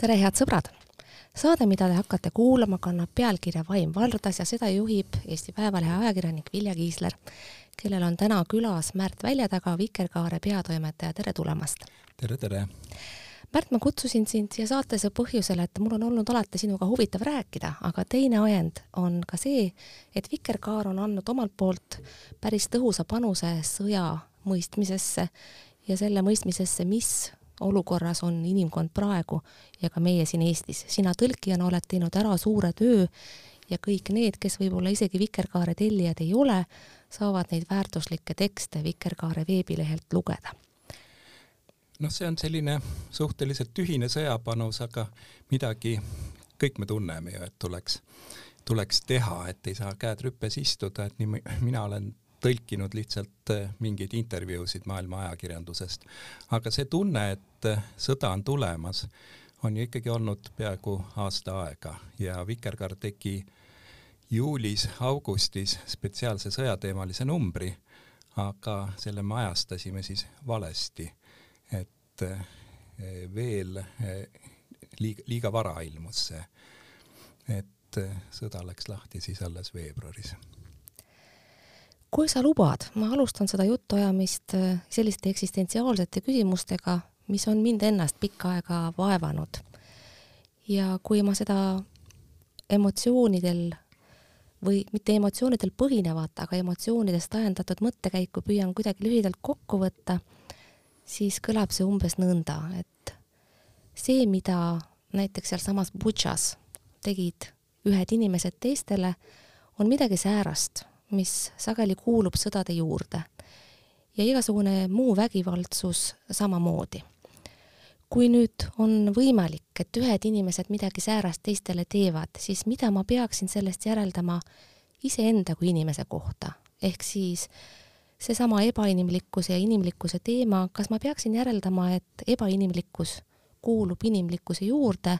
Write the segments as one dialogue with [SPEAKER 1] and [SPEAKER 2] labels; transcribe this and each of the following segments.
[SPEAKER 1] tere, head sõbrad! saade, mida te hakkate kuulama, kannab pealkirja Vaim valdas ja seda juhib Eesti Päevalehe ajakirjanik Vilja Kiisler, kellel on täna külas Märt Väljataga, Vikerkaare peatoimetaja, tere tulemast!
[SPEAKER 2] tere, tere!
[SPEAKER 1] Märt, ma kutsusin sind siia saatesse põhjusel, et mul on olnud alati sinuga huvitav rääkida, aga teine ajend on ka see, et Vikerkaar on andnud omalt poolt päris tõhusa panuse sõja mõistmisesse ja selle mõistmisesse, mis olukorras on inimkond praegu ja ka meie siin Eestis. sina tõlkijana oled teinud ära suure töö ja kõik need, kes võib-olla isegi Vikerkaare tellijad ei ole, saavad neid väärtuslikke tekste Vikerkaare veebilehelt lugeda.
[SPEAKER 2] noh, see on selline suhteliselt tühine sõjapanus, aga midagi kõik me tunneme ju, et tuleks, tuleks teha, et ei saa käed rüppes istuda, et nii mina olen tõlkinud lihtsalt äh, mingeid intervjuusid maailma ajakirjandusest. aga see tunne, et äh, sõda on tulemas, on ju ikkagi olnud peaaegu aasta aega ja Vikerkaar tegi juulis-augustis spetsiaalse sõjateemalise numbri, aga selle me ajastasime siis valesti, et äh, veel liiga, liiga vara ilmus see, et sõda läks lahti siis alles veebruaris.
[SPEAKER 1] Kui sa lubad, ma alustan seda jutuajamist selliste eksistentsiaalsete küsimustega, mis on mind ennast pikka aega vaevanud. ja kui ma seda emotsioonidel või mitte emotsioonidel põhinevat, aga emotsioonidest ajendatud mõttekäiku püüan kuidagi lühidalt kokku võtta, siis kõlab see umbes nõnda, et see, mida näiteks sealsamas Butšas tegid ühed inimesed teistele, on midagi säärast mis sageli kuulub sõdade juurde ja igasugune muu vägivaldsus samamoodi. Kui nüüd on võimalik, et ühed inimesed midagi säärast teistele teevad, siis mida ma peaksin sellest järeldama iseenda kui inimese kohta, ehk siis seesama ebainimlikkuse ja inimlikkuse teema, kas ma peaksin järeldama, et ebainimlikkus kuulub inimlikkuse juurde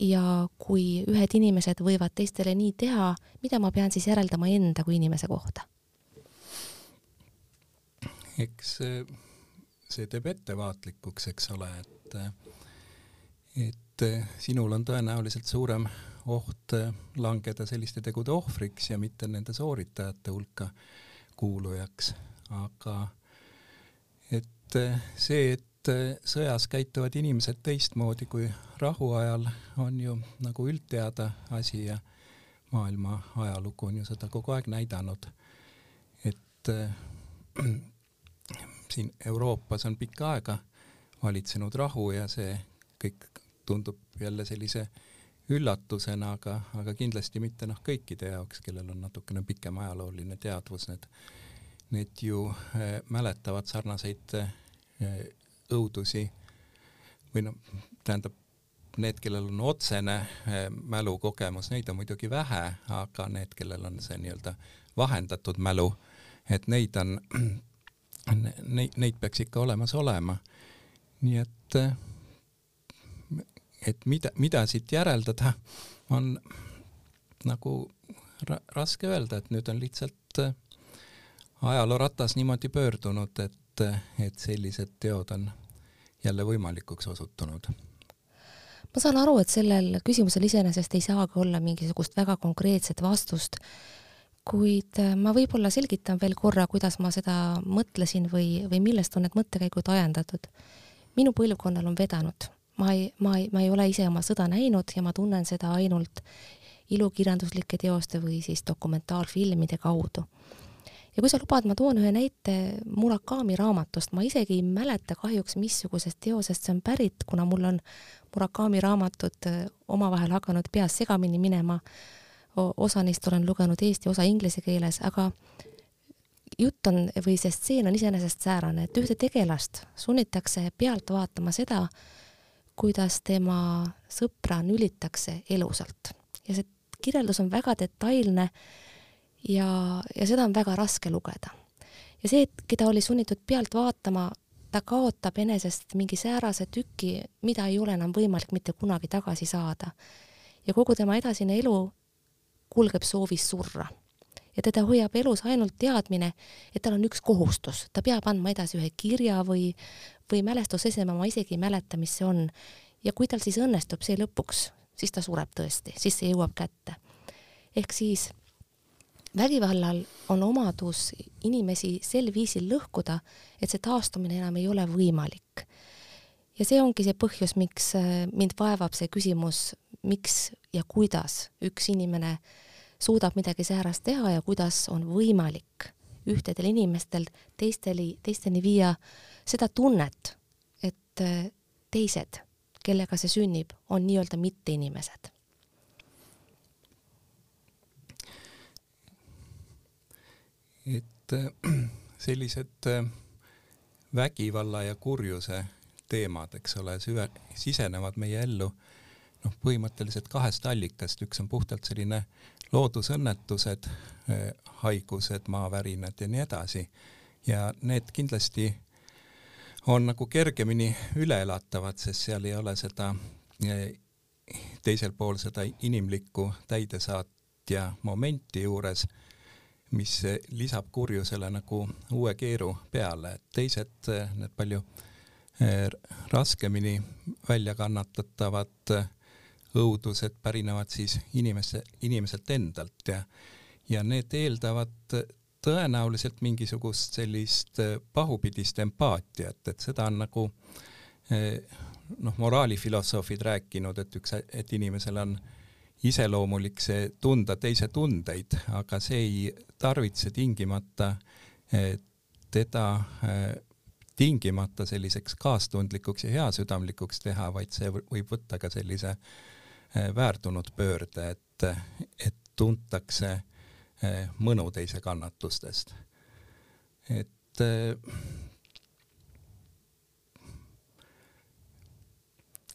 [SPEAKER 1] ja kui ühed inimesed võivad teistele nii teha, mida ma pean siis järeldama enda kui inimese kohta?
[SPEAKER 2] eks see teeb ettevaatlikuks, eks ole, et et sinul on tõenäoliselt suurem oht langeda selliste tegude ohvriks ja mitte nende sooritajate hulka kuulujaks, aga et see, et sõjas käituvad inimesed teistmoodi kui rahuajal, on ju nagu üldteada asi ja maailma ajalugu on ju seda kogu aeg näidanud. et siin Euroopas on pikka aega valitsenud rahu ja see kõik tundub jälle sellise üllatusena, aga, aga kindlasti mitte noh, kõikide jaoks, kellel on natukene pikem ajalooline teadvus, need, need ju äh, mäletavad sarnaseid äh, õudusi või noh, tähendab, need, kellel on otsene eh, mälukogemus, neid on muidugi vähe, aga need, kellel on see nii-öelda vahendatud mälu, et neid on, neid, neid peaks ikka olemas olema. nii et, eh, et mida, mida siit järeldada, on nagu ra raske öelda, et nüüd on lihtsalt eh, ajalooratas niimoodi pöördunud, et et, et sellised teod on jälle võimalikuks osutunud?
[SPEAKER 1] ma saan aru, et sellel küsimusel iseenesest ei saagi olla mingisugust väga konkreetset vastust, kuid äh, ma võib-olla selgitan veel korra, kuidas ma seda mõtlesin või, või millest on need mõttekäigud ajendatud. minu põlvkonnal on vedanud, ma ei, ma ei, ma ei ole ise oma sõda näinud ja ma tunnen seda ainult ilukirjanduslike teoste või siis dokumentaalfilmide kaudu ja kui sa lubad, ma toon ühe näite Murakami raamatust, ma isegi ei mäleta kahjuks, missugusest teosest see on pärit, kuna mul on Murakami raamatud äh, omavahel hakanud peas segamini minema. Osa neist olen lugenud eesti, osa inglise keeles, aga jutt on või see stseen on iseenesest säärane, et ühte tegelast sunnitakse pealt vaatama seda, kuidas tema sõpra nülitakse elusalt ja see kirjeldus on väga detailne ja, ja seda on väga raske lugeda. ja see, et keda oli sunnitud pealt vaatama, ta kaotab enesest mingi säärase tüki, mida ei ole enam võimalik mitte kunagi tagasi saada. ja kogu tema edasine elu kulgeb soovis surra. ja teda hoiab elus ainult teadmine, et tal on üks kohustus, ta peab andma edasi ühe kirja või, või mälestuseseme, ma isegi ei mäleta, mis see on. ja kui tal siis õnnestub see lõpuks, siis ta sureb tõesti, siis see jõuab kätte. ehk siis vägivallal on omadus inimesi sel viisil lõhkuda, et see taastumine enam ei ole võimalik. ja see ongi see põhjus, miks äh, mind vaevab see küsimus, miks ja kuidas üks inimene suudab midagi säärast teha ja kuidas on võimalik ühtedel inimestel teisteli, teisteni viia seda tunnet, et äh, teised, kellega see sünnib, on nii-öelda mitteinimesed.
[SPEAKER 2] et äh, sellised äh, vägivalla ja kurjuse teemad, eks ole, süve, sisenevad meie ellu noh, põhimõtteliselt kahest allikast, üks on puhtalt selline loodusõnnetused, haigused, maavärinad ja nii edasi. ja need kindlasti on nagu kergemini üleelatavad, sest seal ei ole seda teisel pool seda inimlikku täidesaatja momenti juures, mis lisab kurjusele nagu uue keeru peale, teised need palju raskemini välja kannatatavad õudused pärinevad siis inimese, inimeselt endalt ja, ja need eeldavad tõenäoliselt mingisugust sellist eh, pahupidist empaatiat, et seda on nagu eh, noh, moraalifilosoofid rääkinud, et üks, et inimesel on iseloomulik see tunda teise tundeid, aga see ei tarvitse tingimata eh, teda tingimata selliseks kaastundlikuks ja heasüdamlikuks teha, vaid see võib võtta ka sellise väärtunud pöörde, et, et tuntakse Eh, mõnu teise kannatustest. et eh,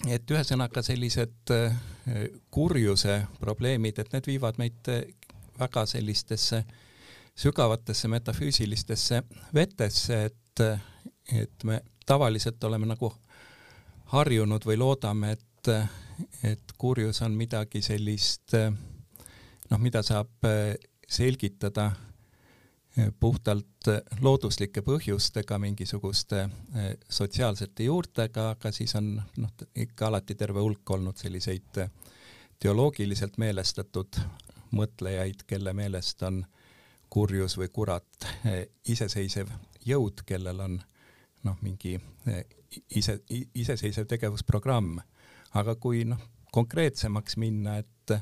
[SPEAKER 2] et ühesõnaga sellised eh, kurjuse probleemid, et need viivad meid väga sellistesse sügavatesse metafüüsilistesse vetesse, et, et me tavaliselt oleme nagu harjunud või loodame, et, et kurjus on midagi sellist noh, mida saab selgitada eh, puhtalt eh, looduslike põhjustega, mingisuguste eh, sotsiaalsete juurtega, aga siis on noh, ikka alati terve hulk olnud selliseid teoloogiliselt meelestatud mõtlejaid, kelle meelest on kurjus või kurat iseseisev jõud, kellel on noh, mingi ise, iseseisev tegevusprogramm. Aga kui noh, konkreetsemaks minna, et,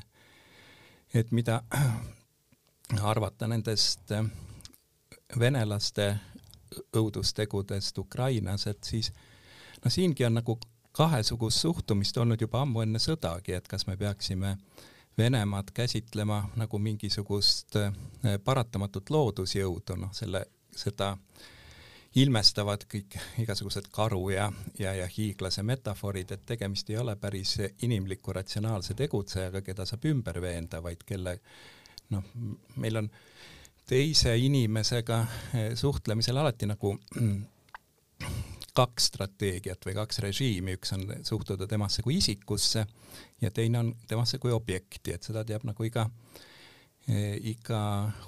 [SPEAKER 2] et mida arvata nendest äh, venelaste õudustegudest Ukrainas, et siis noh, siingi on nagu kahesugust suhtumist olnud juba ammu enne sõdagi, et kas me peaksime Venemaad käsitlema nagu mingisugust äh, paratamatut loodusjõudu, noh selle, seda ilmestavad kõik igasugused karu ja, ja, ja hiiglase metafoorid, et tegemist ei ole päris inimliku ratsionaalse tegutsejaga, keda saab ümber veenda, vaid kelle noh, meil on teise inimesega eh, suhtlemisel alati nagu kaks strateegiat või kaks režiimi, üks on suhtuda temasse kui isikusse ja teine on temasse kui objekti, et seda teab nagu iga eh, iga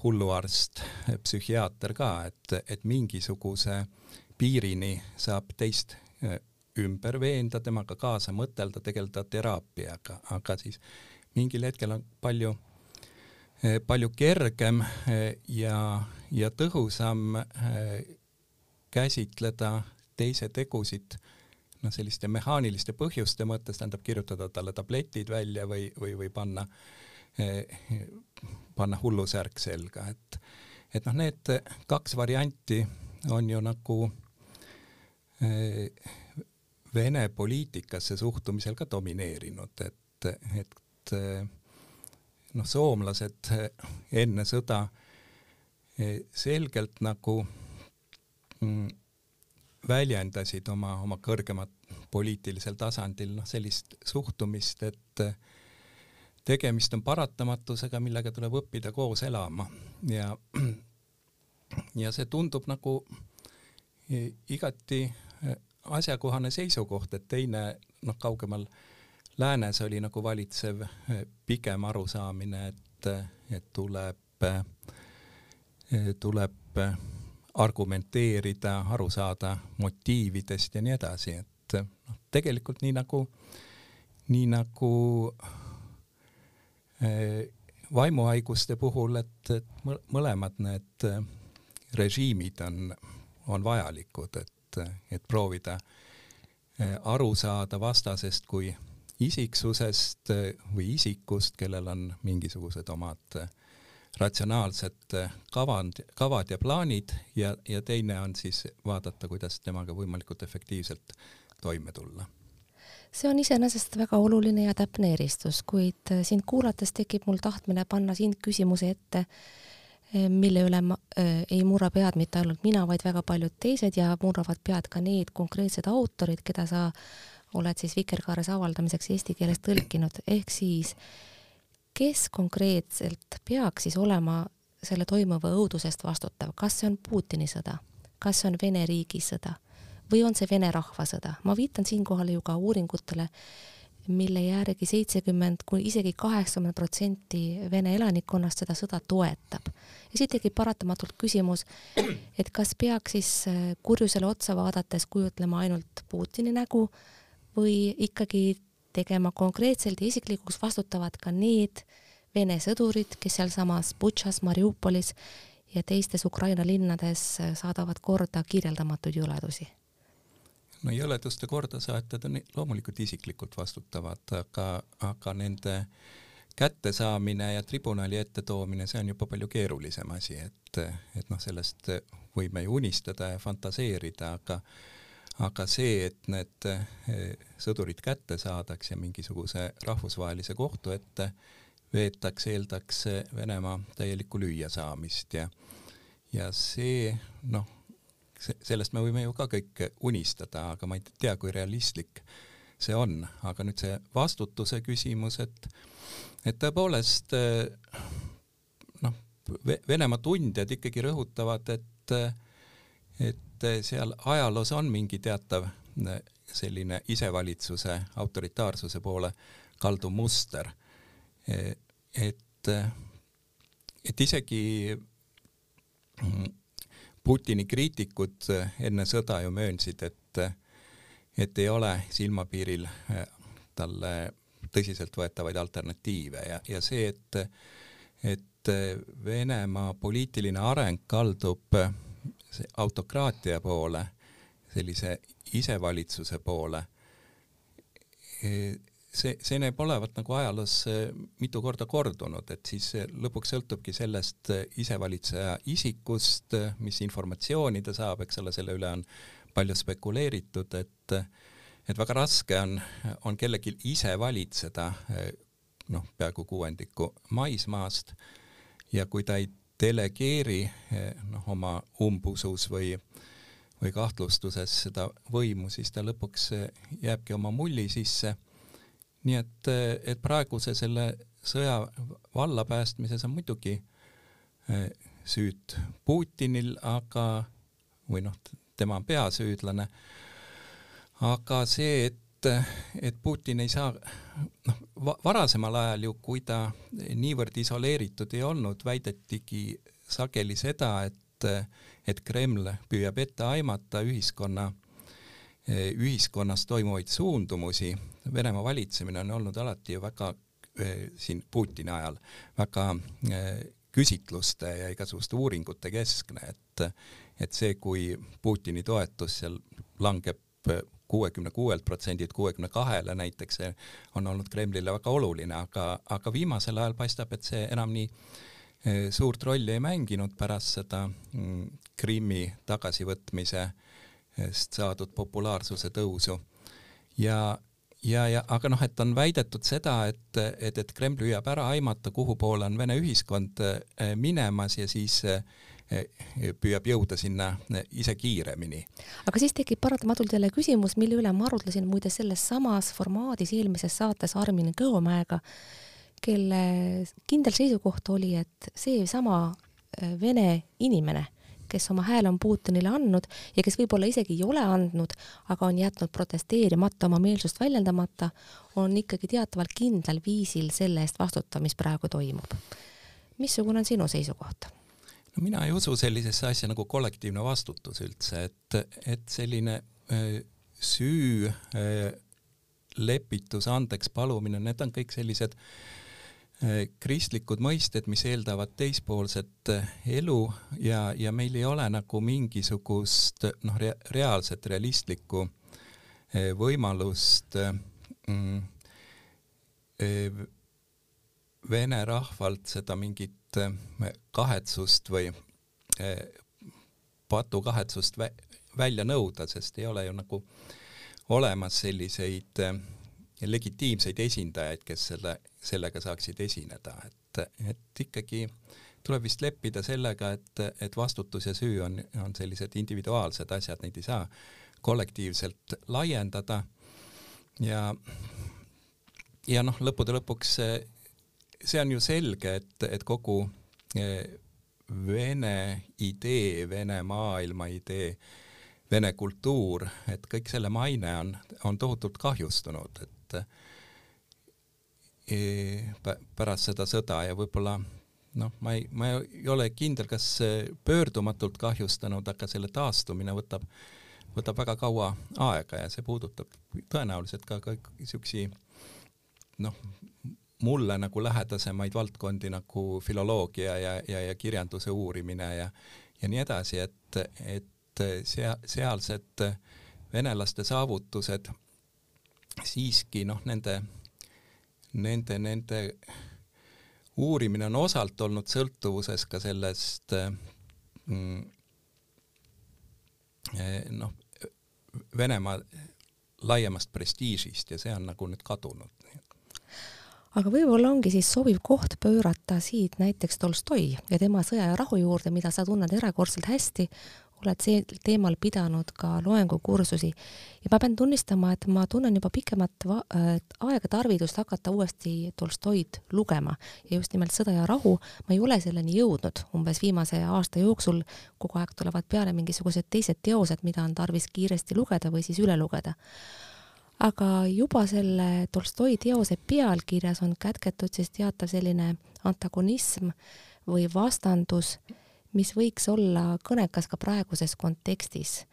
[SPEAKER 2] hulluarst, psühhiaater ka, et, et mingisuguse piirini saab teist eh, ümber veenda, temaga kaasa mõtelda, tegeleda teraapiaga, aga siis mingil hetkel on palju Eh, palju kergem eh, ja, ja tõhusam eh, käsitleda teise tegusid noh, selliste mehaaniliste põhjuste mõttes, tähendab kirjutada talle tabletid välja või, või, või panna, panna hullusärk selga, et, et noh, need kaks varianti on ju nagu Vene poliitikasse suhtumisel ka domineerinud, et, et noh, soomlased eh, enne sõda eh, selgelt nagu mm, väljendasid oma, oma kõrgemat poliitilisel tasandil noh, sellist suhtumist, et eh, tegemist on paratamatusega, millega tuleb õppida koos elama. Ja ja see tundub nagu igati asjakohane seisukoht, et teine noh, kaugemal läänes oli nagu valitsev eh, pigem arusaamine, et, et tuleb, eh, tuleb argumenteerida, aru saada motiividest ja nii edasi, et noh, tegelikult nii nagu nii nagu äh, vaimuhaiguste puhul, et, et mõlemad need äh, režiimid on, on vajalikud, et, et proovida äh, aru saada vastasest kui isiksusest või isikust, kellel on mingisugused omad ratsionaalsed kavad, kavad ja plaanid ja, ja teine on siis vaadata, kuidas temaga võimalikult efektiivselt toime tulla
[SPEAKER 1] see on iseenesest väga oluline ja täpne eristus, kuid äh, sind kuulates tekib mul tahtmine panna sind küsimuse ette, äh, mille üle ma äh, ei murra pead mitte ainult mina, vaid väga paljud teised ja murravad pead ka need konkreetsed autorid, keda sa oled siis Vikerkaares avaldamiseks eesti keeles tõlkinud, ehk siis kes konkreetselt peaks siis olema selle toimuva õudusest vastutav, kas see on Putini sõda, kas see on Vene riigi sõda või on see Vene rahvasõda. ma viitan siinkohal ju ka uuringutele, mille järgi seitsekümmend kuni isegi kaheksakümmend protsenti Vene elanikkonnast seda sõda toetab. ja siit tekib paratamatult küsimus, et kas peaks siis äh, kurjusele otsa vaadates kujutlema ainult Putini nägu või ikkagi tegema konkreetselt ja isiklikuks vastutavad ka need Vene sõdurid, kes sealsamas Butšas, Mariupolis ja teistes Ukraina linnades äh, saadavad korda kirjeldamatuid jõledusi
[SPEAKER 2] no jõleduste kordasaatjad on loomulikult isiklikult vastutavad, aga, aga nende kättesaamine ja tribunali ette toomine, see on juba palju keerulisem asi, et, et noh, sellest võime ju unistada ja fantaseerida, aga aga see, et need eh, sõdurid kätte saadaks ja mingisuguse rahvusvahelise kohtu ette veetaks, eeldaks Venemaa täielikku lüüasaamist ja ja see noh, sellest me võime ju ka kõik unistada, aga ma ei tea, kui realistlik see on, aga nüüd see vastutuse küsimus, et et tõepoolest noh, Venemaa tundjad ikkagi rõhutavad, et et seal ajaloos on mingi teatav selline isevalitsuse autoritaarsuse poole kalduv muster. et, et isegi Putini kriitikud eh, enne sõda ju möönsid, et, et ei ole silmapiiril eh, talle tõsiseltvõetavaid alternatiive ja, ja see, et, et Venemaa poliitiline areng kaldub autokraatia poole, sellise isevalitsuse poole, eh, see, see näib olevat nagu ajaloos mitu korda kordunud, et siis lõpuks sõltubki sellest isevalitseja isikust, mis informatsiooni ta saab, eks ole, selle üle on palju spekuleeritud, et et väga raske on, on kellelgi ise valitseda noh, peaaegu kuuendiku maismaast. Ja kui ta ei delegeeri noh, oma umbusus või või kahtlustuses seda võimu, siis ta lõpuks jääbki oma mulli sisse nii et, et praeguse selle sõja vallapäästmises on muidugi eh, süüd Putinil, aga, või noh, tema on peasüüdlane, aga see, et, et Putin ei saa, noh, varasemal ajal ju, kui ta niivõrd isoleeritud ei olnud, väidetigi sageli seda, et, et Kreml püüab ette aimata ühiskonna ühiskonnas toimuvaid suundumusi, Venemaa valitsemine on olnud alati ju väga eh, siin Putini ajal väga eh, küsitluste ja igasuguste uuringute keskne, et et see, kui Putini toetus seal langeb kuuekümne kuuelt protsendilt kuuekümne kahele näiteks, see on olnud Kremlile väga oluline, aga, aga viimasel ajal paistab, et see enam nii suurt rolli ei mänginud pärast seda mm, Krimmi tagasivõtmise äh, saadud populaarsuse tõusu. ja, ja, ja aga noh, et on väidetud seda, et, et, et Kreml püüab ära aimata, kuhu poole on Vene ühiskond eh, minemas ja siis eh, püüab jõuda sinna eh, ise kiiremini.
[SPEAKER 1] aga siis tekib paratamatult jälle küsimus, mille üle ma arutlesin muide selles samas formaadis eelmises saates Armin Kõomäega, kelle kindel seisukoht oli, et seesama Vene inimene kes oma hääle on Putinile andnud ja kes võib-olla isegi ei ole andnud, aga on jätnud protesteerimata, oma meelsust väljendamata, on ikkagi teataval kindlal viisil selle eest vastutav, mis praegu toimub. missugune on sinu seisukoht?
[SPEAKER 2] no mina ei usu sellisesse asja nagu kollektiivne vastutus üldse, et, et selline öö, süü öö, lepitus, andeks palumine, need on kõik sellised äh, kristlikud mõisted, mis eeldavad teispoolset elu ja, ja meil ei ole nagu mingisugust noh re, reaalset realistlikku võimalust mm, vene rahvalt seda mingit kahetsust või patukahetsust vä välja nõuda, sest ei ole ju nagu olemas selliseid legitiimseid esindajaid, kes selle, sellega saaksid esineda, et, et ikkagi tuleb vist leppida sellega, et, et vastutus ja süü on, on sellised individuaalsed asjad, neid ei saa kollektiivselt laiendada. Ja ja noh, lõppude lõpuks see on ju selge, et, et kogu äh, Vene idee, Vene maailma idee, Vene kultuur, et kõik selle maine on, on tohutult kahjustunud, et e, pärast seda sõda ja võib-olla noh, ma ei, ma ei ole kindel, kas pöördumatult kahjustanud, aga selle taastumine võtab, võtab väga kaua aega ja see puudutab tõenäoliselt ka kõik niisugusi noh, mulle nagu lähedasemaid valdkondi nagu filoloogia ja, ja, ja kirjanduse uurimine ja, ja nii edasi, et, et sea-, sealsed venelaste saavutused siiski noh, nende, nende, nende uurimine on osalt olnud sõltuvuses ka sellest mm, noh, Venemaa laiemast prestiižist ja see on nagu nüüd kadunud
[SPEAKER 1] aga võib-olla ongi siis sobiv koht pöörata siit näiteks Tolstoi ja tema Sõja ja rahu juurde, mida sa tunned erakordselt hästi, oled see teemal pidanud ka loengukursusi. Ja ma pean tunnistama, et ma tunnen juba pikemat äh, aega tarvidust hakata uuesti Tolstoid lugema. Ja just nimelt Sõda ja rahu, ma ei ole selleni jõudnud. Umbes viimase aasta jooksul, kogu aeg tulevad peale mingisugused teised teosed, mida on tarvis kiiresti lugeda või siis üle lugeda. Aga juba selle Tolstoi teose pealkirjas on kätketud siis teatav selline antagonism või vastandus, mis võiks olla kõnekas ka praeguses kontekstis.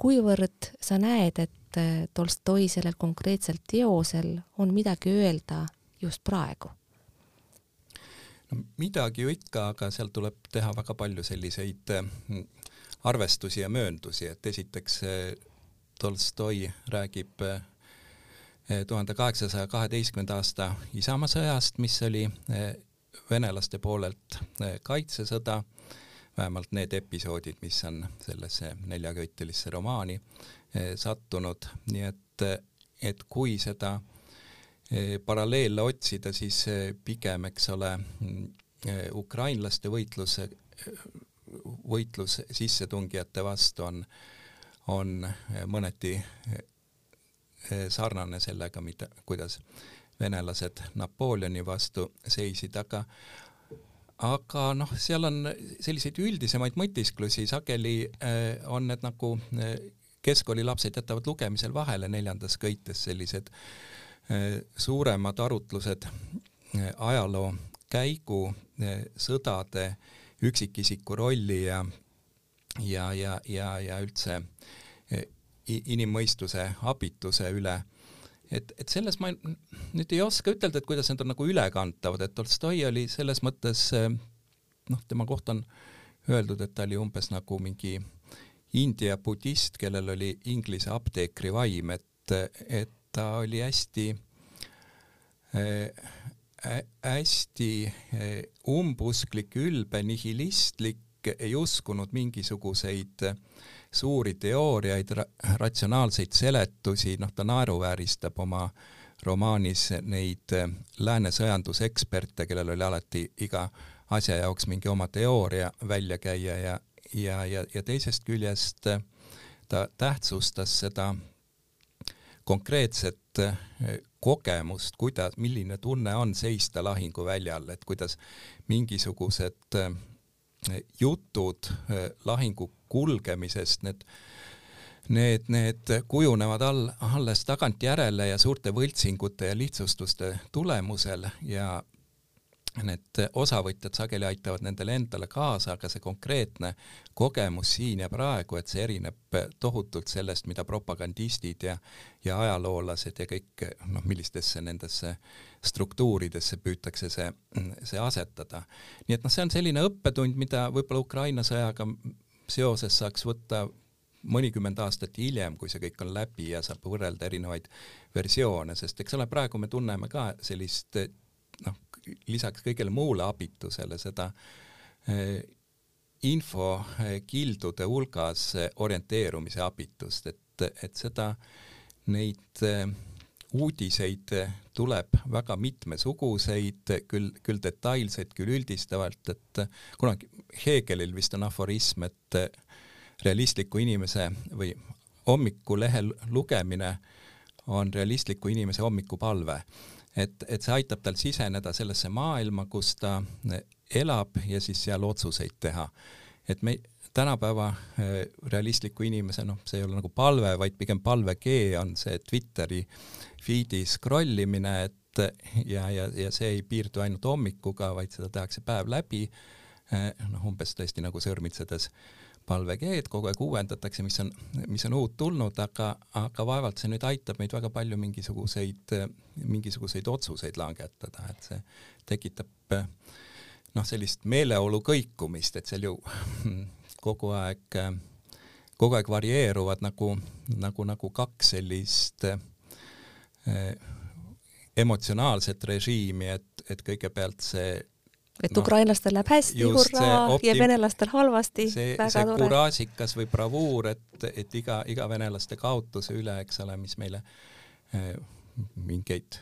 [SPEAKER 1] kuivõrd sa näed, et äh, Tolstoi sellel konkreetsel teosel on midagi öelda just praegu?
[SPEAKER 2] no midagi ju ikka, aga seal tuleb teha väga palju selliseid äh, arvestusi ja mööndusi, et esiteks äh, Tolstoi räägib tuhande kaheksasaja kaheteistkümnenda aasta Isamaa sõjast, mis oli venelaste poolelt eh, kaitsesõda, vähemalt need episoodid, mis on sellesse neljaköitelisse romaani sattunud, nii et, et kui seda paralleele otsida, siis pigem, eks ole, ukrainlaste võitlus, võitlus sissetungijate vastu on on eh, mõneti eh, eh, sarnane sellega, mida, kuidas venelased Napoleoni vastu seisid, aga aga noh, seal on selliseid üldisemaid mõtisklusi, sageli on need nagu keskkoolilapsed jätavad lugemisel vahele neljandas köites sellised suuremad arutlused ajaloo käigu, sõdade, üksikisiku rolli ja ja, ja, ja, ja üldse inimmõistuse abituse üle. Et, et selles ma nüüd ei oska ütelda, et kuidas need on nagu ülekantavad, et Tolstoi oli selles mõttes noh, tema kohta on öeldud, et ta oli umbes nagu mingi India budist, kellel oli inglise apteekri vaim, et, et ta oli hästi äh, hästi umbusklik, ülbe, nihilistlik, ei uskunud mingisuguseid äh, suuri teooriaid, ratsionaalseid seletusi, noh, ta naeruvääristab oma romaanis neid eh, lääne sõjanduseksperte, kellel oli alati iga asja jaoks mingi oma teooria välja käia ja, ja, ja, ja teisest küljest eh, ta tähtsustas seda konkreetset eh, kogemust, kuida-, milline tunne on seista lahinguväljal, et kuidas mingisugused jutud lahingu kulgemisest, need need, need kujunevad all, alles tagantjärele ja suurte võltsingute ja lihtsustuste tulemusel ja need osavõtjad sageli aitavad nendele endale kaasa, aga see konkreetne kogemus siin ja praegu, et see erineb tohutult sellest, mida propagandistid ja ja ajaloolased ja kõik noh, millistesse nendesse struktuuridesse püütakse see, see asetada. nii et noh, see on selline õppetund, mida võib-olla Ukraina sõjaga seoses saaks võtta mõnikümmend aastat hiljem, kui see kõik on läbi ja saab võrrelda erinevaid versioone, sest eks ole, praegu me tunneme ka sellist noh, lisaks kõigele muule abitusele seda eh, infokildude hulgas orienteerumise abitust, et, et seda, neid eh, uudiseid tuleb väga mitmesuguseid, küll, küll detailseid, küll üldistavalt, et kunagi Hegelil vist on aforism, et realistliku inimese või hommikulehe lugemine on realistliku inimese hommikupalve et, et see aitab tal siseneda sellesse maailma, kus ta elab ja siis seal otsuseid teha. et me tänapäeva äh, realistliku inimese, noh, see ei ole nagu palve, vaid pigem palvekee on see Twitteri feed'i scroll imine, et ja, ja, ja see ei piirdu ainult hommikuga, vaid seda tehakse päev läbi, äh, noh, umbes tõesti nagu sõrmitsedes palvekeed, kogu aeg uuendatakse, mis on, mis on uut tulnud, aga, aga vaevalt see nüüd aitab meid väga palju mingisuguseid, mingisuguseid otsuseid langetada, et see tekitab noh, sellist meeleolu kõikumist, et seal ju kogu aeg, kogu aeg varieeruvad nagu, nagu, nagu kaks sellist eh, emotsionaalset režiimi, et, et kõigepealt see
[SPEAKER 1] et no, ukrainlastel läheb hästi, hurraa, ja venelastel halvasti,
[SPEAKER 2] väga see tore. kuraasikas või bravuur, et, et iga, iga venelaste kaotuse üle, eks ole, mis meile äh, mingeid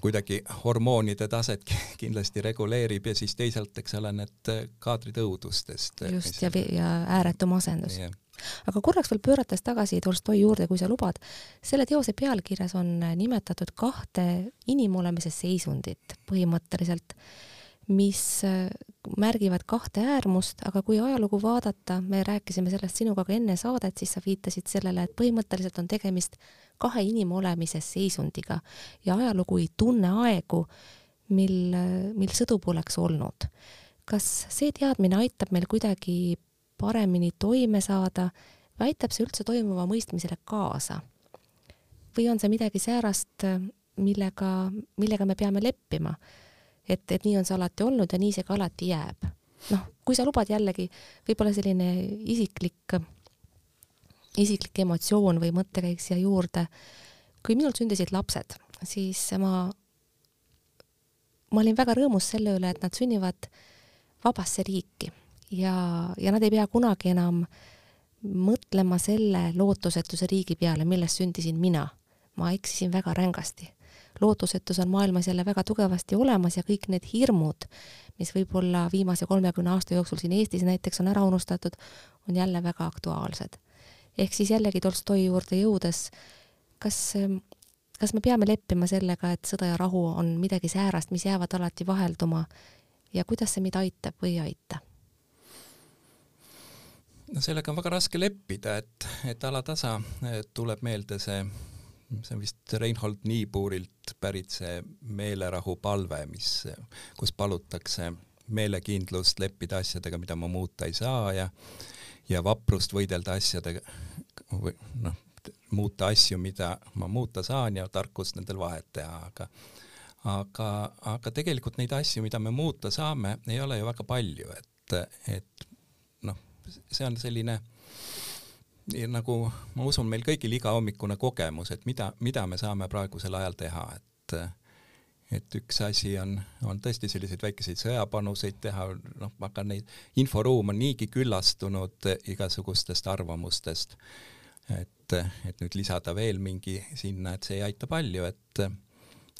[SPEAKER 2] kuidagi hormoonide taset kindlasti reguleerib ja siis teisalt, eks ole, need kaadrid õudustest.
[SPEAKER 1] just, ja, ja ääretu masendus yeah aga korraks veel pöörates tagasi Tolstoi juurde, kui sa lubad, selle teose pealkirjas on nimetatud kahte inimolemise seisundit põhimõtteliselt mis äh, märgivad kahte äärmust, aga kui ajalugu vaadata, me rääkisime sellest sinuga ka enne saadet, siis sa viitasid sellele, et põhimõtteliselt on tegemist kahe inimolemise seisundiga ja ajalugu ei tunne aegu, mil, mil sõdu poleks olnud. kas see teadmine aitab meil kuidagi paremini toime saada või aitab see üldse toimuva mõistmisele kaasa? või on see midagi säärast, millega, millega me peame leppima? Et, et nii on see alati olnud ja nii see ka alati jääb. noh, kui sa lubad jällegi võib-olla selline isiklik, isiklik emotsioon või mõttekäik siia juurde. kui minul sündisid lapsed, siis ma, ma olin väga rõõmus selle üle, et nad sünnivad vabasse riiki ja, ja nad ei pea kunagi enam mõtlema selle lootusetuse riigi peale, milles sündisin mina. ma eksisin väga rängasti lootusetus on maailmas jälle väga tugevasti olemas ja kõik need hirmud, mis võib-olla viimase kolmekümne aasta jooksul siin Eestis näiteks on ära unustatud, on jälle väga aktuaalsed. ehk siis jällegi Tolstoi juurde jõudes, kas, kas me peame leppima sellega, et sõda ja rahu on midagi säärast, mis jäävad alati vahelduma ja kuidas see meid aitab või ei aita?
[SPEAKER 2] no sellega on väga raske leppida, et, et alatasa tuleb meelde see see on vist Reinhold Niiburilt pärit see meelerahupalve, mis, kus palutakse meelekindlust leppida asjadega, mida ma muuta ei saa ja ja vaprust võidelda asjadega või noh, muuta asju, mida ma muuta saan ja tarkust nendel vahet teha, aga aga, aga tegelikult neid asju, mida me muuta saame, ei ole ju väga palju, et, et noh, see on selline äh, nagu ma usun, meil kõigil igahommikune kogemus, et mida, mida me saame praegusel ajal teha, et et üks asi on, on tõesti selliseid väikeseid sõjapanuseid teha, noh, aga neid, inforuum on niigi küllastunud igasugustest arvamustest, et, et nüüd lisada veel mingi sinna, et see ei aita palju, et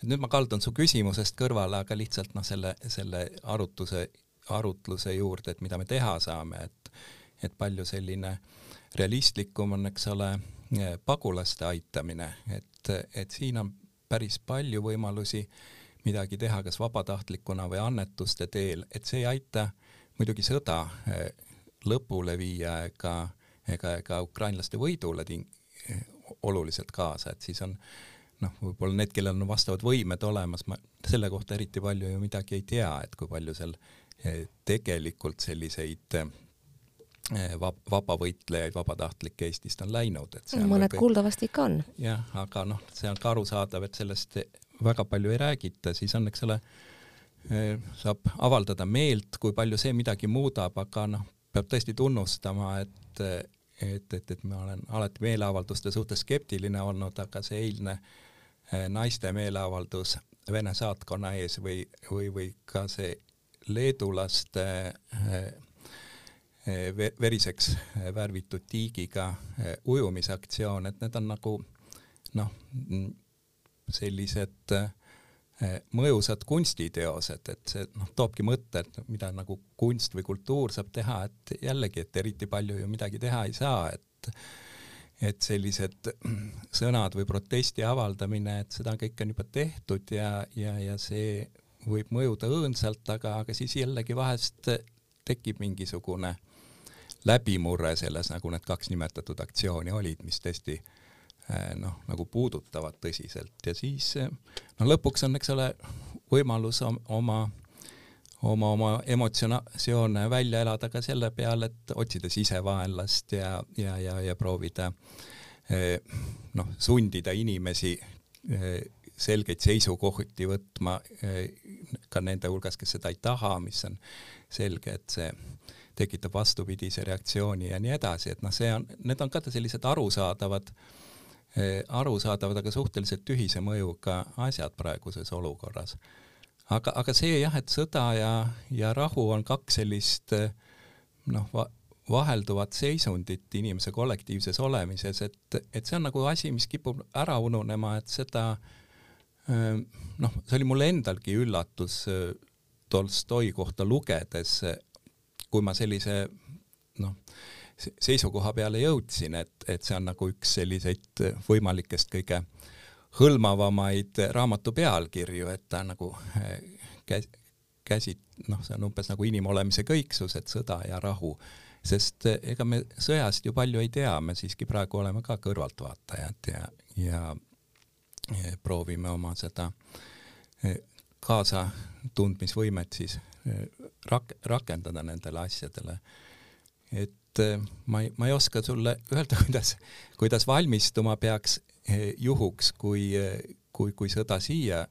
[SPEAKER 2] et nüüd ma kaldun su küsimusest kõrvale, aga lihtsalt noh, selle, selle arutuse, arutluse juurde, et mida me teha saame, et et palju selline äh, realistlikum on, eks ole, pagulaste aitamine, et, et siin on päris palju võimalusi midagi teha, kas vabatahtlikuna või annetuste teel, et see ei aita muidugi sõda eh, lõpule viia ega, ega, ega ukrainlaste võidule ting-, oluliselt kaasa, et siis on noh, võib-olla need, kellel on vastavad võimed olemas, ma selle kohta eriti palju ju midagi ei tea, et kui palju seal eh, tegelikult selliseid vab-, vabavõitlejaid, vabatahtlikke Eestist on läinud, et
[SPEAKER 1] mõned võib... kuuldavasti ikka on.
[SPEAKER 2] jah, aga noh, see on ka arusaadav, et sellest väga palju ei räägita, siis on, eks ole, eh, saab avaldada meelt, kui palju see midagi muudab, aga noh, peab tõesti tunnustama, et et, et, et ma olen alati meeleavalduste suhtes skeptiline olnud, aga see eilne naiste meeleavaldus Vene saatkonna ees või, või, või ka see leedulaste veriseks värvitud tiigiga ujumisaktsioon, et need on nagu noh, sellised mõjusad kunstiteosed, et see noh, toobki mõtte, et mida nagu kunst või kultuur saab teha, et jällegi, et eriti palju ju midagi teha ei saa, et et sellised sõnad või protesti avaldamine, et seda kõike on juba tehtud ja, ja, ja see võib mõjuda õõnsalt, aga, aga siis jällegi vahest tekib mingisugune läbimurre selles, nagu need kaks nimetatud aktsiooni olid, mis tõesti eh, noh, nagu puudutavad tõsiselt. Ja siis noh, lõpuks on, eks ole, võimalus oma oma, oma emotsioone välja elada ka selle peale, et otsida sisevaenlast ja, ja, ja, ja proovida eh, noh, sundida inimesi eh, selgeid seisukohti võtma ka nende hulgas, kes seda ei taha, mis on selge, et see tekitab vastupidise reaktsiooni ja nii edasi, et noh, see on, need on ka sellised arusaadavad, eh, arusaadavad, aga suhteliselt tühise mõjuga asjad praeguses olukorras. aga, aga see jah, et sõda ja, ja rahu on kaks sellist eh, noh va, vahelduvat seisundit inimese kollektiivses olemises, et, et see on nagu asi, mis kipub ära ununema, et seda eh, noh, see oli mulle endalgi üllatus Tolstoi kohta lugedes, kui ma sellise noh, seisukoha peale jõudsin, et, et see on nagu üks selliseid võimalikest kõige hõlmavamaid raamatu pealkirju, et ta nagu eh, käs-, käsi, noh, see on umbes nagu inimolemise kõiksus, et sõda ja rahu, sest eh, ega me sõjast ju palju ei tea, me siiski praegu oleme ka kõrvaltvaatajad ja, ja, ja proovime oma seda eh, kaasatundmisvõimet siis rak-, rakendada nendele asjadele. et äh, ma ei, ma ei oska sulle öelda, kuidas, kuidas valmistuma peaks äh, juhuks, kui, kui, kui sõda siia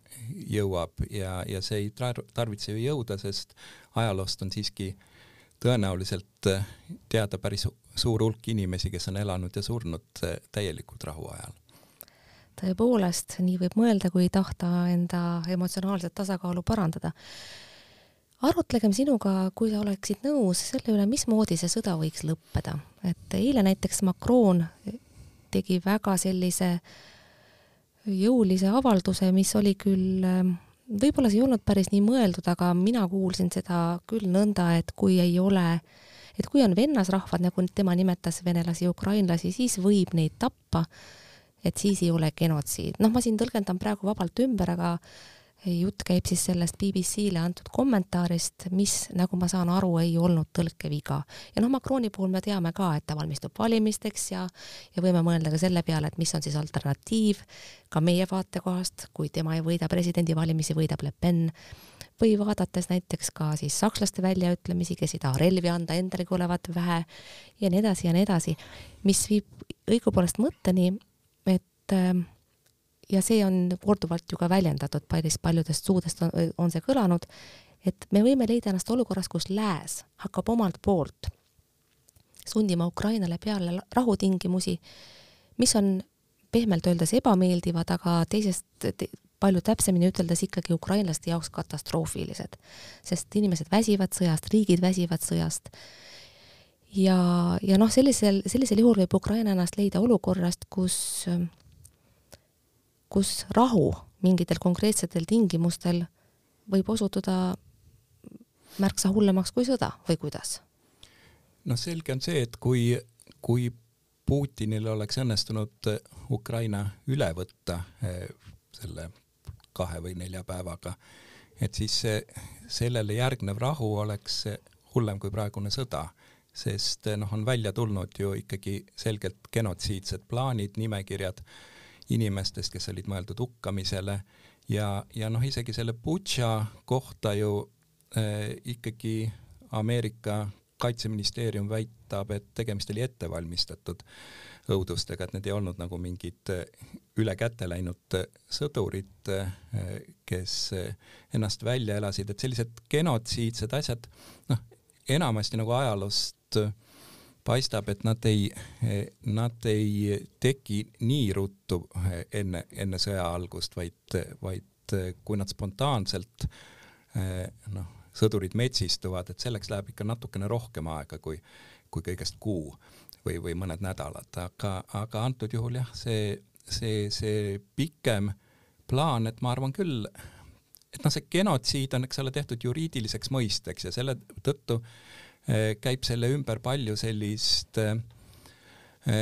[SPEAKER 2] jõuab ja, ja see ei tar-, tarvitse ju jõuda, sest ajaloost on siiski tõenäoliselt teada päris suur hulk inimesi, kes on elanud ja surnud täielikult rahuajal
[SPEAKER 1] tõepoolest, nii võib mõelda, kui tahta enda emotsionaalset tasakaalu parandada arutlegem sinuga, kui sa oleksid nõus selle üle, mismoodi see sõda võiks lõppeda. et eile näiteks Macron tegi väga sellise jõulise avalduse, mis oli küll, võib-olla see ei olnud päris nii mõeldud, aga mina kuulsin seda küll nõnda, et kui ei ole, et kui on vennasrahvad, nagu tema nimetas venelasi ja ukrainlasi, siis võib neid tappa, et siis ei ole genotsiid. noh, ma siin tõlgendan praegu vabalt ümber, aga jutt käib siis sellest BBC-le antud kommentaarist, mis, nagu ma saan aru, ei olnud tõlkeviga. ja noh, Macroni puhul me teame ka, et ta valmistub valimisteks ja, ja võime mõelda ka selle peale, et mis on siis alternatiiv ka meie vaatekohast, kui tema ei võida presidendivalimisi, võidab Le Pen, või vaadates näiteks ka siis sakslaste väljaütlemisi, kes ei taha relvi anda, endalegi olevat vähe ja nii edasi ja nii edasi, mis viib õigupoolest mõtteni, et äh, ja see on korduvalt ju ka väljendatud, päris paljudest suudest on, on see kõlanud, et me võime leida ennast olukorras, kus lääs hakkab omalt poolt sundima Ukrainale peale rahutingimusi, mis on pehmelt öeldes ebameeldivad, aga teisest te, palju täpsemini üteldes ikkagi ukrainlaste jaoks katastroofilised. sest inimesed väsivad sõjast, riigid väsivad sõjast. ja, ja noh, sellisel, sellisel juhul võib Ukraina ennast leida olukorrast, kus kus rahu mingitel konkreetsetel tingimustel võib osutuda märksa hullemaks kui sõda või kuidas?
[SPEAKER 2] noh, selge on see, et kui, kui Putinil oleks õnnestunud Ukraina üle võtta eh, selle kahe või nelja päevaga, et siis sellele järgnev rahu oleks hullem kui praegune sõda, sest noh, on välja tulnud ju ikkagi selgelt genotsiidsed plaanid, nimekirjad inimestest, kes olid mõeldud hukkamisele. Ja, ja noh, isegi selle Butša kohta ju äh, ikkagi Ameerika kaitseministeerium väitab, et tegemist oli ettevalmistatud õudustega, et need ei olnud nagu mingid äh, üle käte läinud äh, sõdurid, äh, kes ennast välja elasid, et sellised genotsiidsed asjad, noh, enamasti nagu ajaloost paistab, et nad ei, nad ei teki nii ruttu enne, enne sõja algust, vaid, vaid kui nad spontaanselt noh, sõdurid metsistuvad, et selleks läheb ikka natukene rohkem aega kui, kui kõigest kuu või, või mõned nädalad, aga, aga antud juhul jah, see, see, see pikem plaan, et ma arvan küll, et noh, see genotsiid on, eks ole, tehtud juriidiliseks mõisteks ja selle tõttu eh, käib selle ümber palju sellist eh,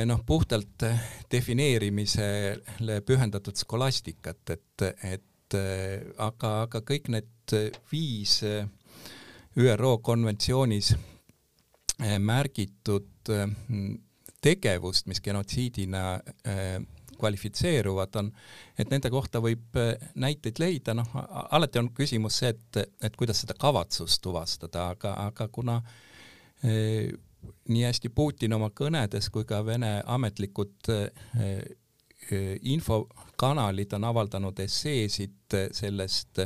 [SPEAKER 2] noh, puhtalt defineerimisele pühendatud skolastikat, et, et eh, aga, aga kõik need viis ÜRO konventsioonis märgitud tegevust, mis genotsiidina kvalifitseeruvad, on, et nende kohta võib äh, näiteid leida, noh, alati on küsimus see, et, et kuidas seda kavatsust tuvastada, aga, aga kuna eh, nii hästi Putin oma kõnedes kui ka Vene ametlikud eh, infokanalid on avaldanud esseesid sellest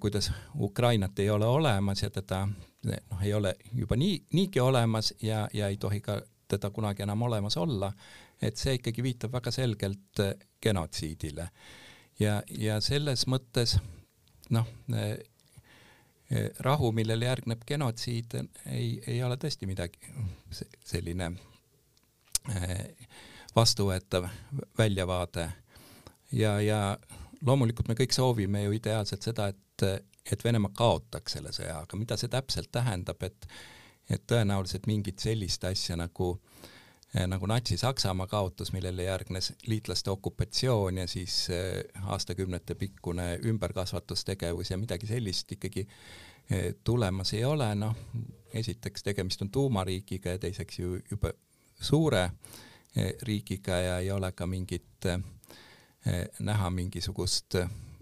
[SPEAKER 2] kuidas Ukrainat ei ole olemas ja teda noh, ei ole juba nii, niigi olemas ja, ja ei tohi ka teda kunagi enam olemas olla, et see ikkagi viitab väga selgelt äh, genotsiidile. ja, ja selles mõttes noh, äh, äh, rahu, millele järgneb genotsiid, ei, ei ole tõesti midagi selline vastuvõetav väljavaade. ja, ja loomulikult me kõik soovime ju ideaalselt seda, et, et Venemaa kaotaks selle sõja, aga mida see täpselt tähendab, et et tõenäoliselt mingit sellist asja nagu eh, nagu Natsi-Saksamaa kaotus, millele järgnes liitlaste okupatsioon ja siis eh, aastakümnete pikkune ümberkasvatustegevus ja midagi sellist ikkagi eh, tulemas ei ole, noh, esiteks tegemist on tuumariigiga ja teiseks ju juba suure riigiga ja ei ole ka mingit näha mingisugust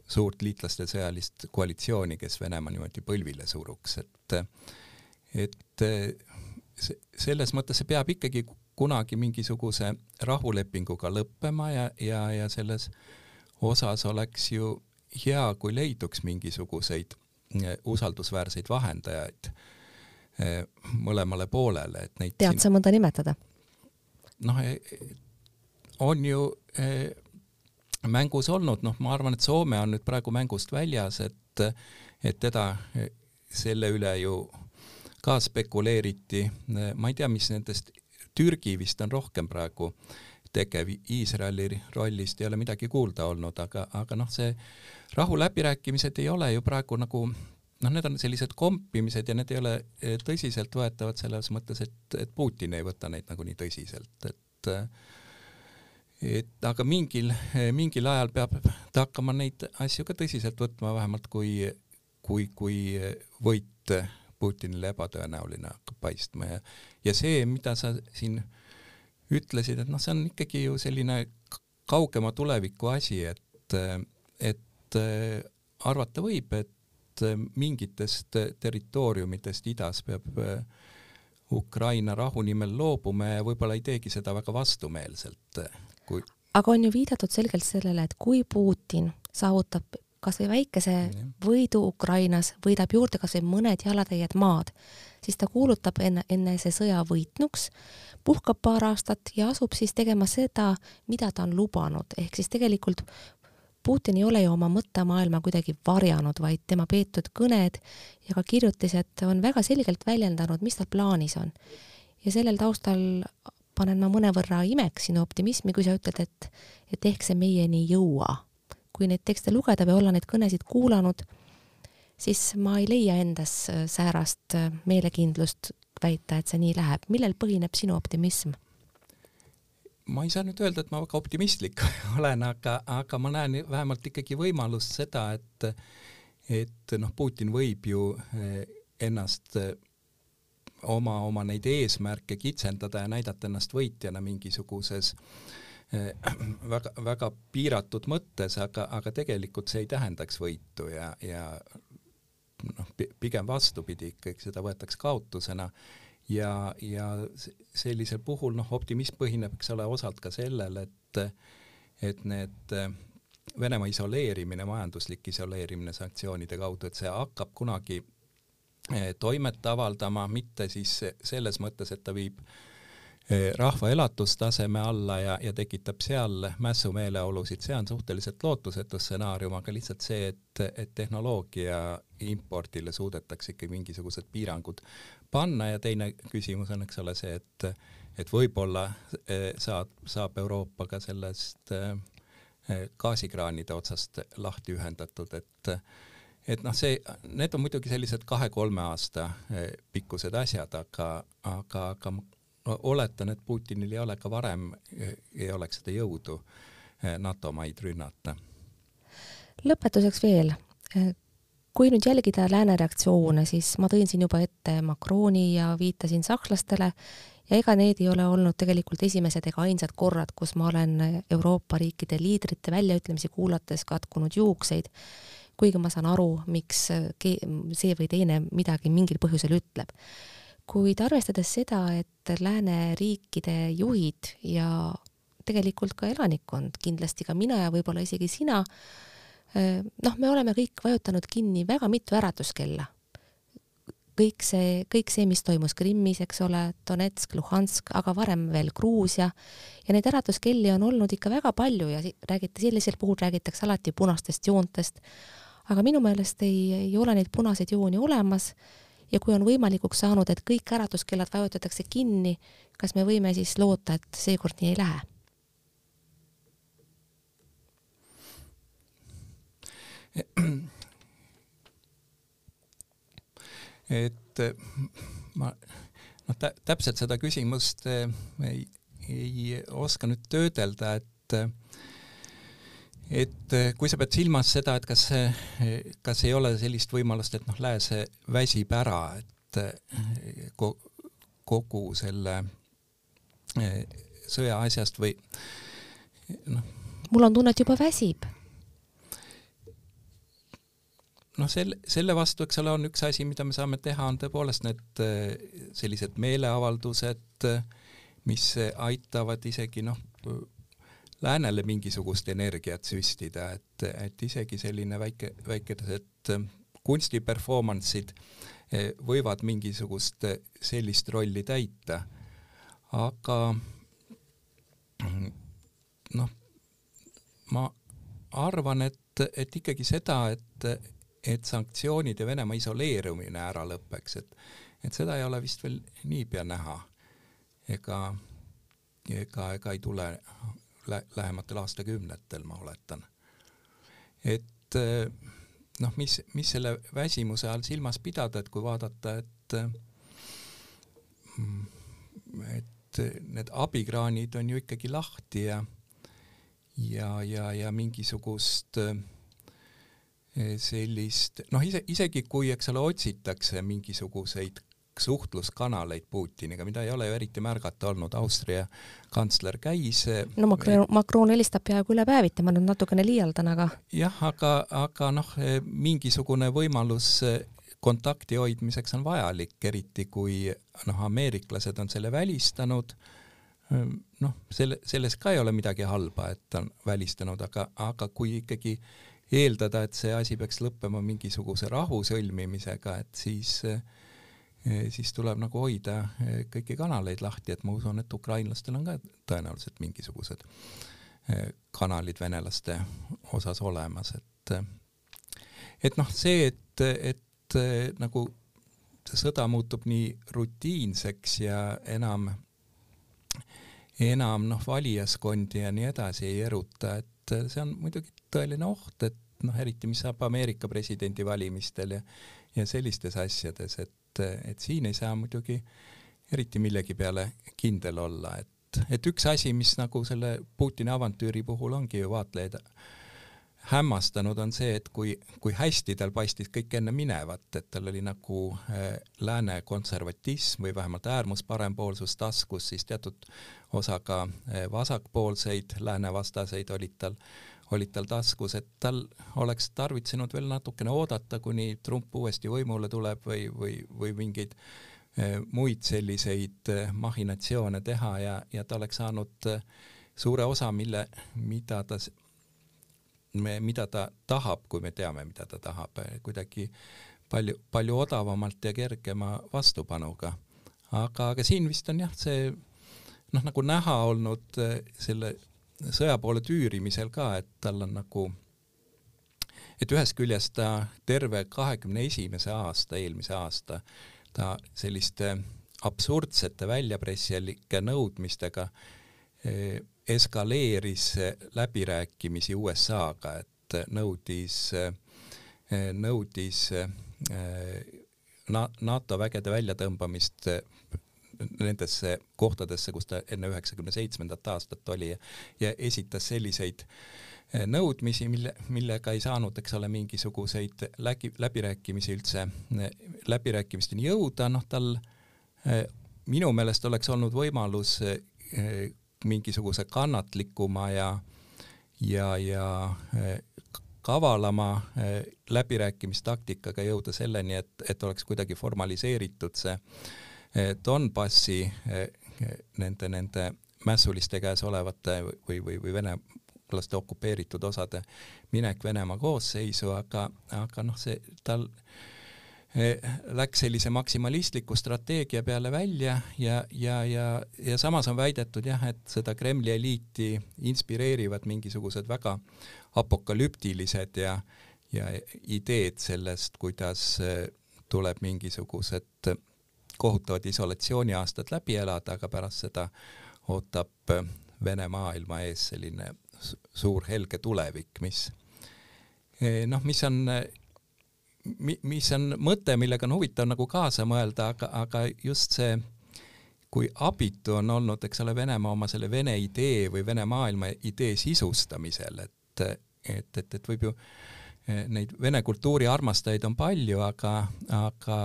[SPEAKER 2] suurt liitlaste sõjalist koalitsiooni, kes Venemaa niimoodi põlvile suruks, et et eh, selles mõttes see peab ikkagi kunagi mingisuguse rahulepinguga lõppema ja, ja, ja selles osas oleks ju hea, kui leiduks mingisuguseid eh, usaldusväärseid vahendajaid eh, mõlemale poolele, et neid
[SPEAKER 1] tead sa mõnda nimetada?
[SPEAKER 2] noh, on ju mängus olnud, noh, ma arvan, et Soome on nüüd praegu mängust väljas, et, et teda selle üle ju ka spekuleeriti, ma ei tea, mis nendest, Türgi vist on rohkem praegu tegev, Iisraeli rollist ei ole midagi kuulda olnud, aga, aga noh, see rahuläbirääkimised ei ole ju praegu nagu noh, need on sellised kompimised ja need ei ole eh, tõsiseltvõetavad selles mõttes, et, et Putin ei võta neid nagunii tõsiselt, et et aga mingil, mingil ajal peab ta hakkama neid asju ka tõsiselt võtma, vähemalt kui, kui, kui võit Putinile ebatõenäoline hakkab paistma ja, ja see, mida sa siin ütlesid, et noh, see on ikkagi ju selline kaugema tuleviku asi, et, et arvata võib, et mingitest territooriumitest idas peab Ukraina rahu nimel loobuma ja võib-olla ei teegi seda väga vastumeelselt, kui
[SPEAKER 1] aga on ju viidatud selgelt sellele, et kui Putin saavutab kas või väikese võidu Ukrainas, võidab juurde kas või mõned jalatäied maad, siis ta kuulutab enne, see sõja võitnuks, puhkab paar aastat ja asub siis tegema seda, mida ta on lubanud, ehk siis tegelikult Putin ei ole ju oma mõttemaailma kuidagi varjanud, vaid tema peetud kõned ja ka kirjutised on väga selgelt väljendanud, mis tal plaanis on. ja sellel taustal panen ma mõnevõrra imeks sinu optimismi, kui sa ütled, et, et ehk see meieni ei jõua kui neid tekste lugeda või olla neid kõnesid kuulanud, siis ma ei leia endas äh, säärast äh, meelekindlust väita, et see nii läheb. millel põhineb sinu optimism?
[SPEAKER 2] ma ei saa nüüd öelda, et ma väga optimistlik olen, aga, aga ma näen vähemalt ikkagi võimalust seda, et et noh, Putin võib ju äh, ennast oma, oma neid eesmärke kitsendada ja näidata ennast võitjana mingisuguses väga, väga piiratud mõttes, aga, aga tegelikult see ei tähendaks võitu ja, ja noh, pigem vastupidi, ikkagi seda võetakse kaotusena. Ja, ja sellisel puhul noh, optimism põhineb, eks ole, osalt ka sellel, et et need Venemaa isoleerimine, majanduslik isoleerimine sanktsioonide kaudu, et see hakkab kunagi eh, toimet avaldama, mitte siis selles mõttes, et ta viib Eh, rahva elatustaseme alla ja, ja tekitab seal mässumeeleolusid, see on suhteliselt lootusetu stsenaarium, aga lihtsalt see, et, et tehnoloogia impordile suudetakse ikka mingisugused piirangud panna. Ja teine küsimus on, eks ole, see, et et võib-olla eh, saab, saab Euroopa ka sellest eh, gaasikraanide otsast lahti ühendatud, et et noh, see, need on muidugi sellised kahe-kolme aasta pikkused asjad, aga, aga, aga oletan, et Putinil ei ole ka varem, ei oleks seda jõudu eh, NATO maid rünnata.
[SPEAKER 1] lõpetuseks veel, eh, kui nüüd jälgida lääne reaktsioone, siis ma tõin siin juba ette Macroni ja viitasin sakslastele ja ega need ei ole olnud tegelikult esimesed ega ainsad korrad, kus ma olen Euroopa riikide liidrite väljaütlemisi kuulates katkunud juukseid, kuigi ma saan aru, miks see või teine midagi mingil põhjusel ütleb kuid arvestades seda, et lääneriikide juhid ja tegelikult ka elanikkond, kindlasti ka mina ja võib-olla isegi sina, noh, me oleme kõik vajutanud kinni väga mitu äratuskella. kõik see, kõik see, mis toimus Krimmis, eks ole, Donetsk, Luhansk, aga varem veel Gruusia. Ja neid äratuskelli on olnud ikka väga palju ja räägiti, sellisel puhul räägitakse alati punastest joontest, aga minu meelest ei, ei ole neid punaseid jooni olemas ja kui on võimalikuks saanud, et kõik äratuskellad vajutatakse kinni, kas me võime siis loota, et seekord nii ei lähe?
[SPEAKER 2] et ma noh, täpselt seda küsimust eh, ei, ei oska nüüd töödelda, et et eh, kui sa pead silmas seda, et kas, kas ei ole sellist võimalust, et noh, lääs väsib ära, et eh, kogu selle eh, sõja asjast või
[SPEAKER 1] noh. mul on tunne, et juba väsib.
[SPEAKER 2] noh, selle, selle vastu, eks ole, on üks asi, mida me saame teha, on tõepoolest need sellised meeleavaldused, mis aitavad isegi noh, läänele mingisugust energiat süstida, et, et isegi selline väike, väikesed ähm, kunstiperformance'id äh, võivad mingisugust äh, sellist rolli täita. aga noh, ma arvan, et, et ikkagi seda, et, et sanktsioonid ja Venemaa isoleerumine ära lõpeks, et, et seda ei ole vist veel niipea näha. ega, ega, ega ei tule lä lähematel aastakümnetel, ma oletan. et eh, noh, mis, mis selle väsimuse all silmas pidada, et kui vaadata, et mm, et need abikraanid on ju ikkagi lahti ja ja, ja, ja mingisugust eh, sellist noh, ise, isegi kui, eks ole, otsitakse mingisuguseid suhtluskanaleid Putiniga, mida ei ole ju eriti märgata olnud, Austria kantsler käis
[SPEAKER 1] no Macron, Macron helistab peaaegu üle päeviti, ma nüüd natukene liialdan, aga
[SPEAKER 2] jah, aga, aga noh, mingisugune võimalus kontakti hoidmiseks on vajalik, eriti kui noh, ameeriklased on selle välistanud, noh, selle, selles ka ei ole midagi halba, et on välistanud, aga, aga kui ikkagi eeldada, et see asi peaks lõppema mingisuguse rahu sõlmimisega, et siis äh, Eh, siis tuleb nagu hoida eh, kõiki kanaleid lahti, et ma usun, et ukrainlastel on ka tõenäoliselt mingisugused eh, kanalid venelaste osas olemas, et et noh, see, et, et nagu see sõda muutub nii rutiinseks ja enam, enam noh, valijaskondi ja nii edasi ei eruta, et see on muidugi tõeline oht, et noh, eriti mis saab Ameerika presidendivalimistel ja ja sellistes asjades, et et, et siin ei saa muidugi eriti millegi peale kindel olla, et, et üks asi, mis nagu selle Putini avantüüri puhul ongi ju vaatlejaid hämmastanud, on see, et kui, kui hästi tal paistis kõik enne minevat, et tal oli nagu äh, lääne konservatism või vähemalt äärmus parempoolsus taskus, siis teatud osa ka äh, vasakpoolseid läänevastaseid olid tal, olid tal taskus, et tal oleks tarvitsenud veel natukene oodata, kuni Trump uuesti võimule tuleb või, või, või mingeid äh, muid selliseid äh, mahinatsioone teha ja, ja ta oleks saanud äh, suure osa, mille, mida ta mida ta tahab, kui me teame, mida ta tahab, kuidagi palju, palju odavamalt ja kergema vastupanuga. aga, aga siin vist on jah, see noh, nagu näha olnud eh, selle sõja poole tüürimisel ka, et tal on nagu, et ühest küljest ta terve kahekümne esimese aasta, eelmise aasta, ta selliste absurdsete väljapressijate nõudmistega eh, eskaleeris läbirääkimisi USA-ga, et nõudis, nõudis NATO vägede väljatõmbamist nendesse kohtadesse, kus ta enne üheksakümne seitsmendat aastat oli ja, ja esitas selliseid nõudmisi, mille, millega ei saanud, eks ole, mingisuguseid läbi, läbirääkimisi üldse, läbirääkimisteni jõuda, noh tal minu meelest oleks olnud võimalus mingisuguse kannatlikuma ja, ja, ja eh, kavalama eh, läbirääkimistaktikaga jõuda selleni, et, et oleks kuidagi formaliseeritud see eh, Donbassi nende, nende mässuliste käes olevate või, või, või venelaste okupeeritud osade minek Venemaa koosseisu, aga, aga noh, see tal Eh, läks sellise maksimalistliku strateegia peale välja ja, ja, ja, ja samas on väidetud jah, et seda Kremli eliiti inspireerivad mingisugused väga apokalüptilised ja, ja ideed sellest, kuidas eh, tuleb mingisugused kohutavad isolatsiooniaastad läbi elada, aga pärast seda ootab eh, Vene maailma ees selline suur helge tulevik, mis noh, mis on mi-, mis on mõte, millega on huvitav nagu kaasa mõelda, aga, aga just see, kui abitu on olnud, eks ole, Venemaa oma selle Vene idee või Vene maailma idee sisustamisel, et, et, et, et võib ju eh, neid vene kultuuri armastajaid on palju, aga, aga,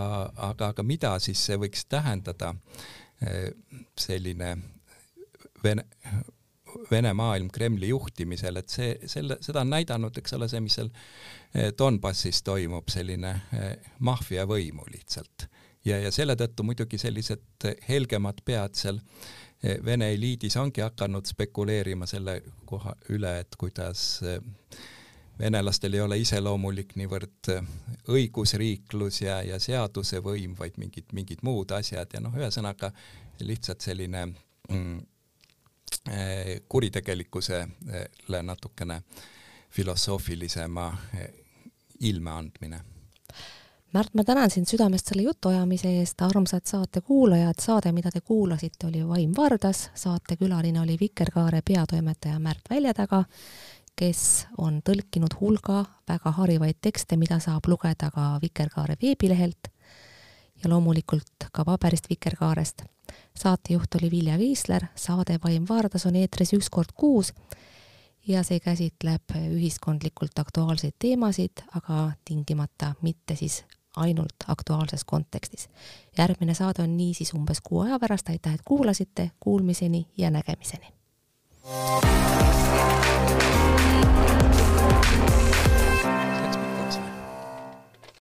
[SPEAKER 2] aga, aga mida siis see võiks tähendada, eh, selline vene, Vene maailm Kremli juhtimisel, et see, selle, seda on näidanud, eks ole, see, mis seal eh, Donbassis toimub, selline eh, maffia võimu lihtsalt. ja, ja selle tõttu muidugi sellised helgemad pead seal eh, Vene eliidis ongi hakanud spekuleerima selle koha üle, et kuidas venelastel ei ole iseloomulik niivõrd õigusriiklus ja, ja seadusevõim, vaid mingid, mingid muud asjad ja noh, ühesõnaga lihtsalt selline mm, Eh, kuritegelikkusele natukene filosoofilisema eh, ilme andmine.
[SPEAKER 1] Märt, ma tänan sind südamest selle jutuajamise eest, armsad saatekuulajad, saade, mida te kuulasite, oli Vaim Vardas, saatekülaline oli Vikerkaare peatoimetaja Märt Väljataga, kes on tõlkinud hulga väga harivaid tekste, mida saab lugeda ka Vikerkaare veebilehelt ja loomulikult ka paberist Vikerkaarest saatejuht oli Vilja Kiisler, saade Vaim Vaardas on eetris üks kord kuus ja see käsitleb ühiskondlikult aktuaalseid teemasid, aga tingimata mitte siis ainult aktuaalses kontekstis. järgmine saade on niisiis umbes kuu aja pärast, aitäh, et kuulasite, kuulmiseni ja nägemiseni!